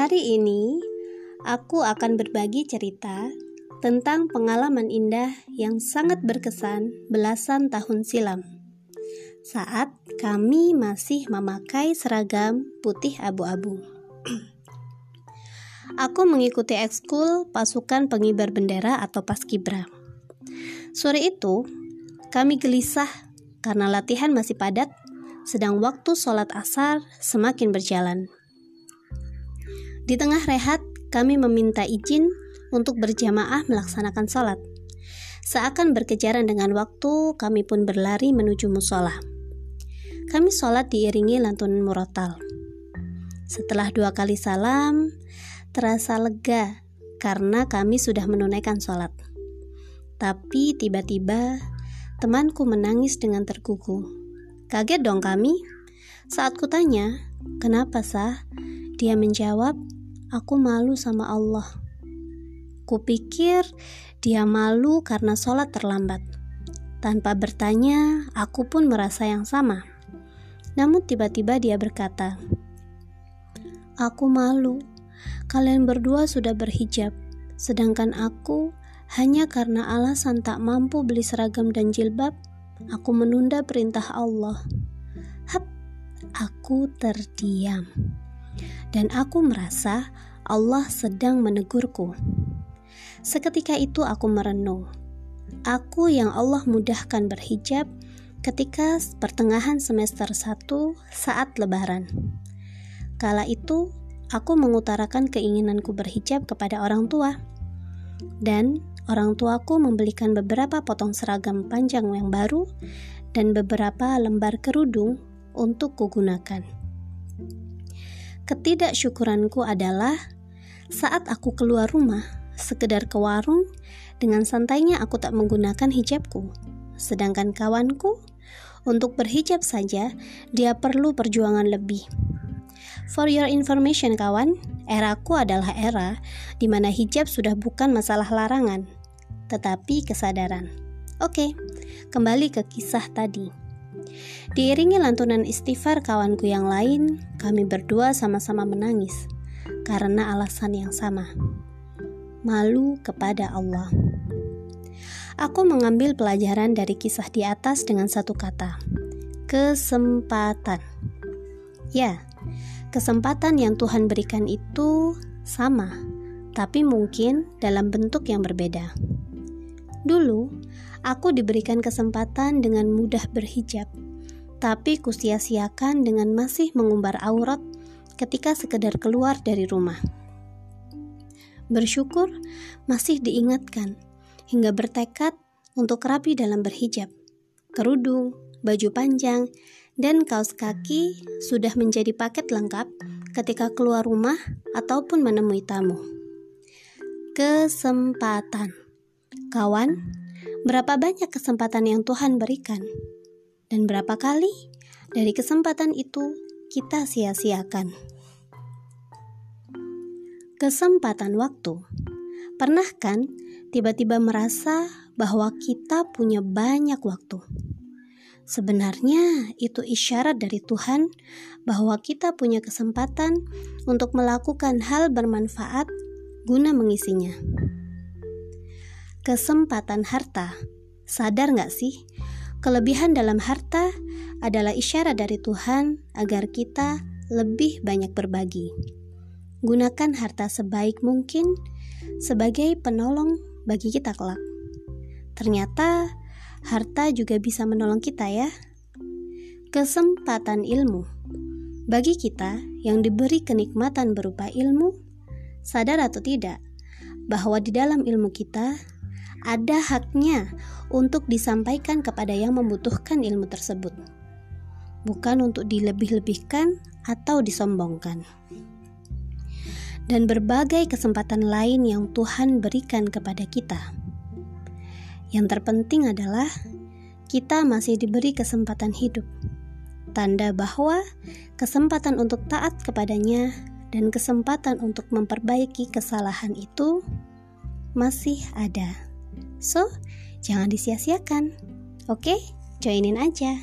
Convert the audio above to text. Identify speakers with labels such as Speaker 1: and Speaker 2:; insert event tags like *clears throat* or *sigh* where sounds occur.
Speaker 1: Hari ini aku akan berbagi cerita tentang pengalaman indah yang sangat berkesan belasan tahun silam. Saat kami masih memakai seragam putih abu-abu. *clears throat* aku mengikuti ekskul pasukan pengibar bendera atau paskibra. Sore itu, kami gelisah karena latihan masih padat, sedang waktu sholat asar semakin berjalan. Di tengah rehat, kami meminta izin untuk berjamaah melaksanakan sholat. Seakan berkejaran dengan waktu, kami pun berlari menuju musola. Kami sholat diiringi lantunan murotal. Setelah dua kali salam, terasa lega karena kami sudah menunaikan sholat. Tapi tiba-tiba temanku menangis dengan tergugu. Kaget dong kami. Saat kutanya, kenapa sah? Dia menjawab, Aku malu sama Allah. Kupikir dia malu karena sholat terlambat. Tanpa bertanya, aku pun merasa yang sama. Namun tiba-tiba dia berkata, Aku malu, kalian berdua sudah berhijab, sedangkan aku hanya karena alasan tak mampu beli seragam dan jilbab, aku menunda perintah Allah. Hap, aku terdiam dan aku merasa Allah sedang menegurku. Seketika itu aku merenung. Aku yang Allah mudahkan berhijab ketika pertengahan semester 1 saat lebaran. Kala itu, aku mengutarakan keinginanku berhijab kepada orang tua. Dan orang tuaku membelikan beberapa potong seragam panjang yang baru dan beberapa lembar kerudung untuk kugunakan. Ketidaksyukuranku adalah saat aku keluar rumah, sekedar ke warung, dengan santainya aku tak menggunakan hijabku. Sedangkan kawanku, untuk berhijab saja, dia perlu perjuangan lebih. For your information kawan, eraku adalah era di mana hijab sudah bukan masalah larangan, tetapi kesadaran. Oke, kembali ke kisah tadi. Diiringi lantunan istighfar kawanku yang lain, kami berdua sama-sama menangis karena alasan yang sama. Malu kepada Allah. Aku mengambil pelajaran dari kisah di atas dengan satu kata. Kesempatan. Ya, kesempatan yang Tuhan berikan itu sama, tapi mungkin dalam bentuk yang berbeda. Dulu, aku diberikan kesempatan dengan mudah berhijab, tapi kusia-siakan dengan masih mengumbar aurat ketika sekedar keluar dari rumah. Bersyukur masih diingatkan hingga bertekad untuk rapi dalam berhijab. Kerudung, baju panjang, dan kaos kaki sudah menjadi paket lengkap ketika keluar rumah ataupun menemui tamu. Kesempatan Kawan, berapa banyak kesempatan yang Tuhan berikan? Dan berapa kali dari kesempatan itu kita sia-siakan? Kesempatan waktu. Pernah kan tiba-tiba merasa bahwa kita punya banyak waktu? Sebenarnya itu isyarat dari Tuhan bahwa kita punya kesempatan untuk melakukan hal bermanfaat guna mengisinya kesempatan harta. Sadar nggak sih? Kelebihan dalam harta adalah isyarat dari Tuhan agar kita lebih banyak berbagi. Gunakan harta sebaik mungkin sebagai penolong bagi kita kelak. Ternyata harta juga bisa menolong kita ya. Kesempatan ilmu. Bagi kita yang diberi kenikmatan berupa ilmu, sadar atau tidak bahwa di dalam ilmu kita ada haknya untuk disampaikan kepada yang membutuhkan ilmu tersebut, bukan untuk dilebih-lebihkan atau disombongkan. Dan berbagai kesempatan lain yang Tuhan berikan kepada kita. Yang terpenting adalah kita masih diberi kesempatan hidup, tanda bahwa kesempatan untuk taat kepadanya dan kesempatan untuk memperbaiki kesalahan itu masih ada. So, jangan disia-siakan. Oke, joinin aja.